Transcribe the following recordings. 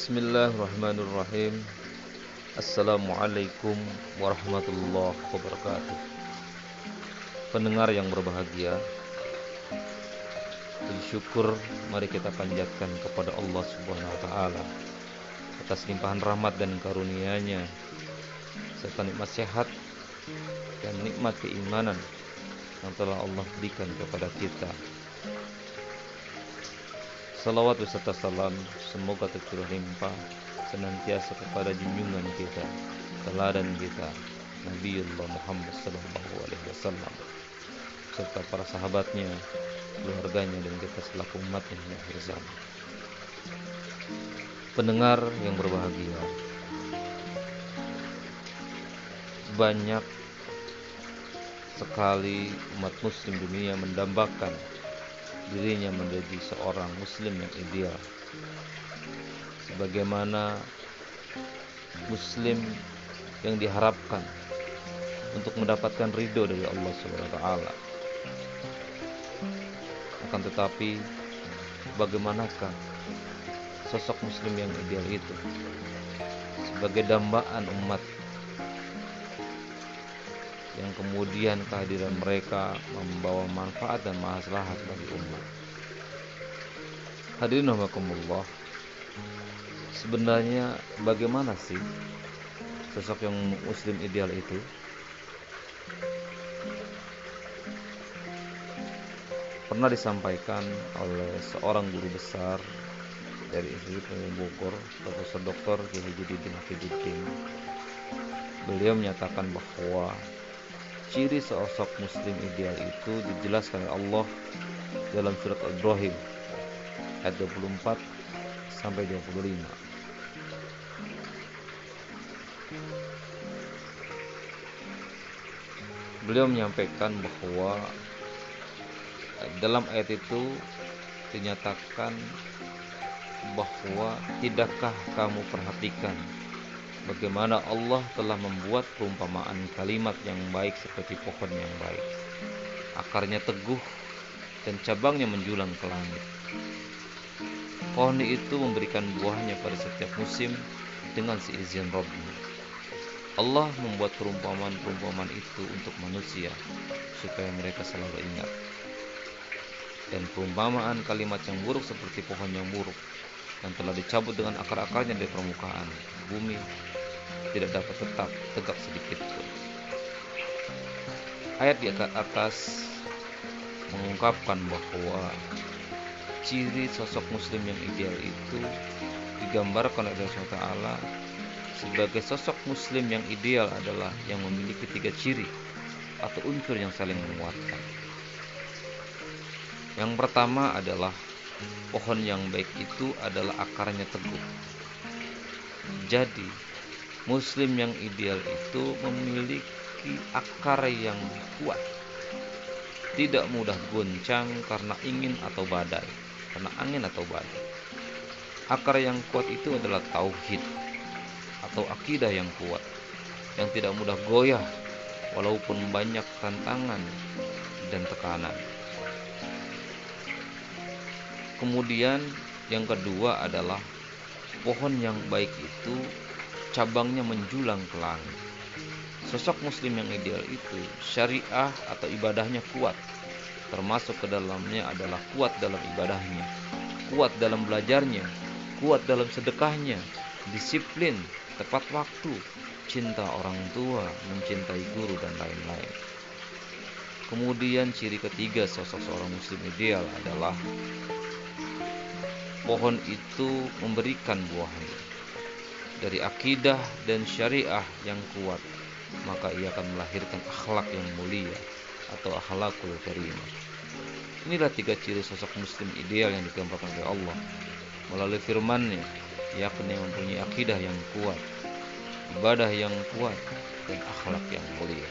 Bismillahirrahmanirrahim. Assalamualaikum warahmatullahi wabarakatuh. Pendengar yang berbahagia Puji syukur mari kita panjatkan kepada Allah subhanahu wa ta'ala Atas limpahan rahmat dan karunia-Nya Serta nikmat sehat dan nikmat keimanan Yang telah Allah berikan kepada kita Salawat beserta salam semoga tercurah limpah senantiasa kepada junjungan kita, teladan kita, Nabiullah Muhammad sallallahu alaihi wasallam serta para sahabatnya, keluarganya dan kita selaku umatnya yang akhir zaman. Pendengar yang berbahagia, banyak sekali umat muslim dunia mendambakan dirinya menjadi seorang muslim yang ideal sebagaimana muslim yang diharapkan untuk mendapatkan ridho dari Allah Subhanahu wa taala. Akan tetapi bagaimanakah sosok muslim yang ideal itu sebagai dambaan umat yang kemudian kehadiran mereka membawa manfaat dan maslahat bagi umat. Hadirin rahimakumullah. Sebenarnya bagaimana sih sosok yang muslim ideal itu? Pernah disampaikan oleh seorang guru besar dari Institut Ilmu Bogor, Profesor Dr. Kiai Haji Hafiduddin. Beliau menyatakan bahwa ciri sosok muslim ideal itu dijelaskan oleh Allah dalam surat Al-Ibrahim ayat 24 sampai 25. Beliau menyampaikan bahwa dalam ayat itu dinyatakan bahwa tidakkah kamu perhatikan bagaimana Allah telah membuat perumpamaan kalimat yang baik seperti pohon yang baik. Akarnya teguh dan cabangnya menjulang ke langit. Pohon itu memberikan buahnya pada setiap musim dengan seizin Rabbnya. Allah membuat perumpamaan-perumpamaan itu untuk manusia supaya mereka selalu ingat. Dan perumpamaan kalimat yang buruk seperti pohon yang buruk yang telah dicabut dengan akar-akarnya dari permukaan bumi tidak dapat tetap tegak sedikit pun. Ayat di atas mengungkapkan bahwa ciri sosok muslim yang ideal itu digambarkan oleh Allah Taala sebagai sosok muslim yang ideal adalah yang memiliki tiga ciri atau unsur yang saling menguatkan. Yang pertama adalah pohon yang baik itu adalah akarnya teguh. Jadi, muslim yang ideal itu memiliki akar yang kuat. Tidak mudah goncang karena ingin atau badai, karena angin atau badai. Akar yang kuat itu adalah tauhid atau akidah yang kuat yang tidak mudah goyah walaupun banyak tantangan dan tekanan. Kemudian yang kedua adalah pohon yang baik itu cabangnya menjulang ke langit. Sosok muslim yang ideal itu syariah atau ibadahnya kuat. Termasuk ke dalamnya adalah kuat dalam ibadahnya, kuat dalam belajarnya, kuat dalam sedekahnya, disiplin, tepat waktu, cinta orang tua, mencintai guru dan lain-lain. Kemudian ciri ketiga sosok seorang muslim ideal adalah pohon itu memberikan buahnya. Dari akidah dan syariah yang kuat maka ia akan melahirkan akhlak yang mulia atau akhlakul karimah inilah tiga ciri sosok muslim ideal yang digambarkan oleh Allah. Melalui firman-Nya yakni mempunyai akidah yang kuat ibadah yang kuat dan akhlak yang mulia.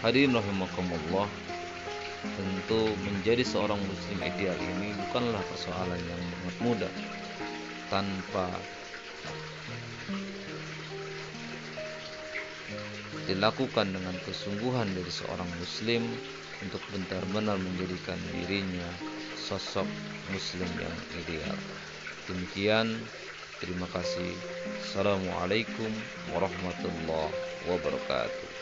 Hadirin rahimakumullah Tentu menjadi seorang muslim ideal ini bukanlah persoalan yang sangat mudah tanpa dilakukan dengan kesungguhan dari seorang muslim untuk benar-benar menjadikan dirinya sosok muslim yang ideal. Demikian, terima kasih. Assalamualaikum warahmatullahi wabarakatuh.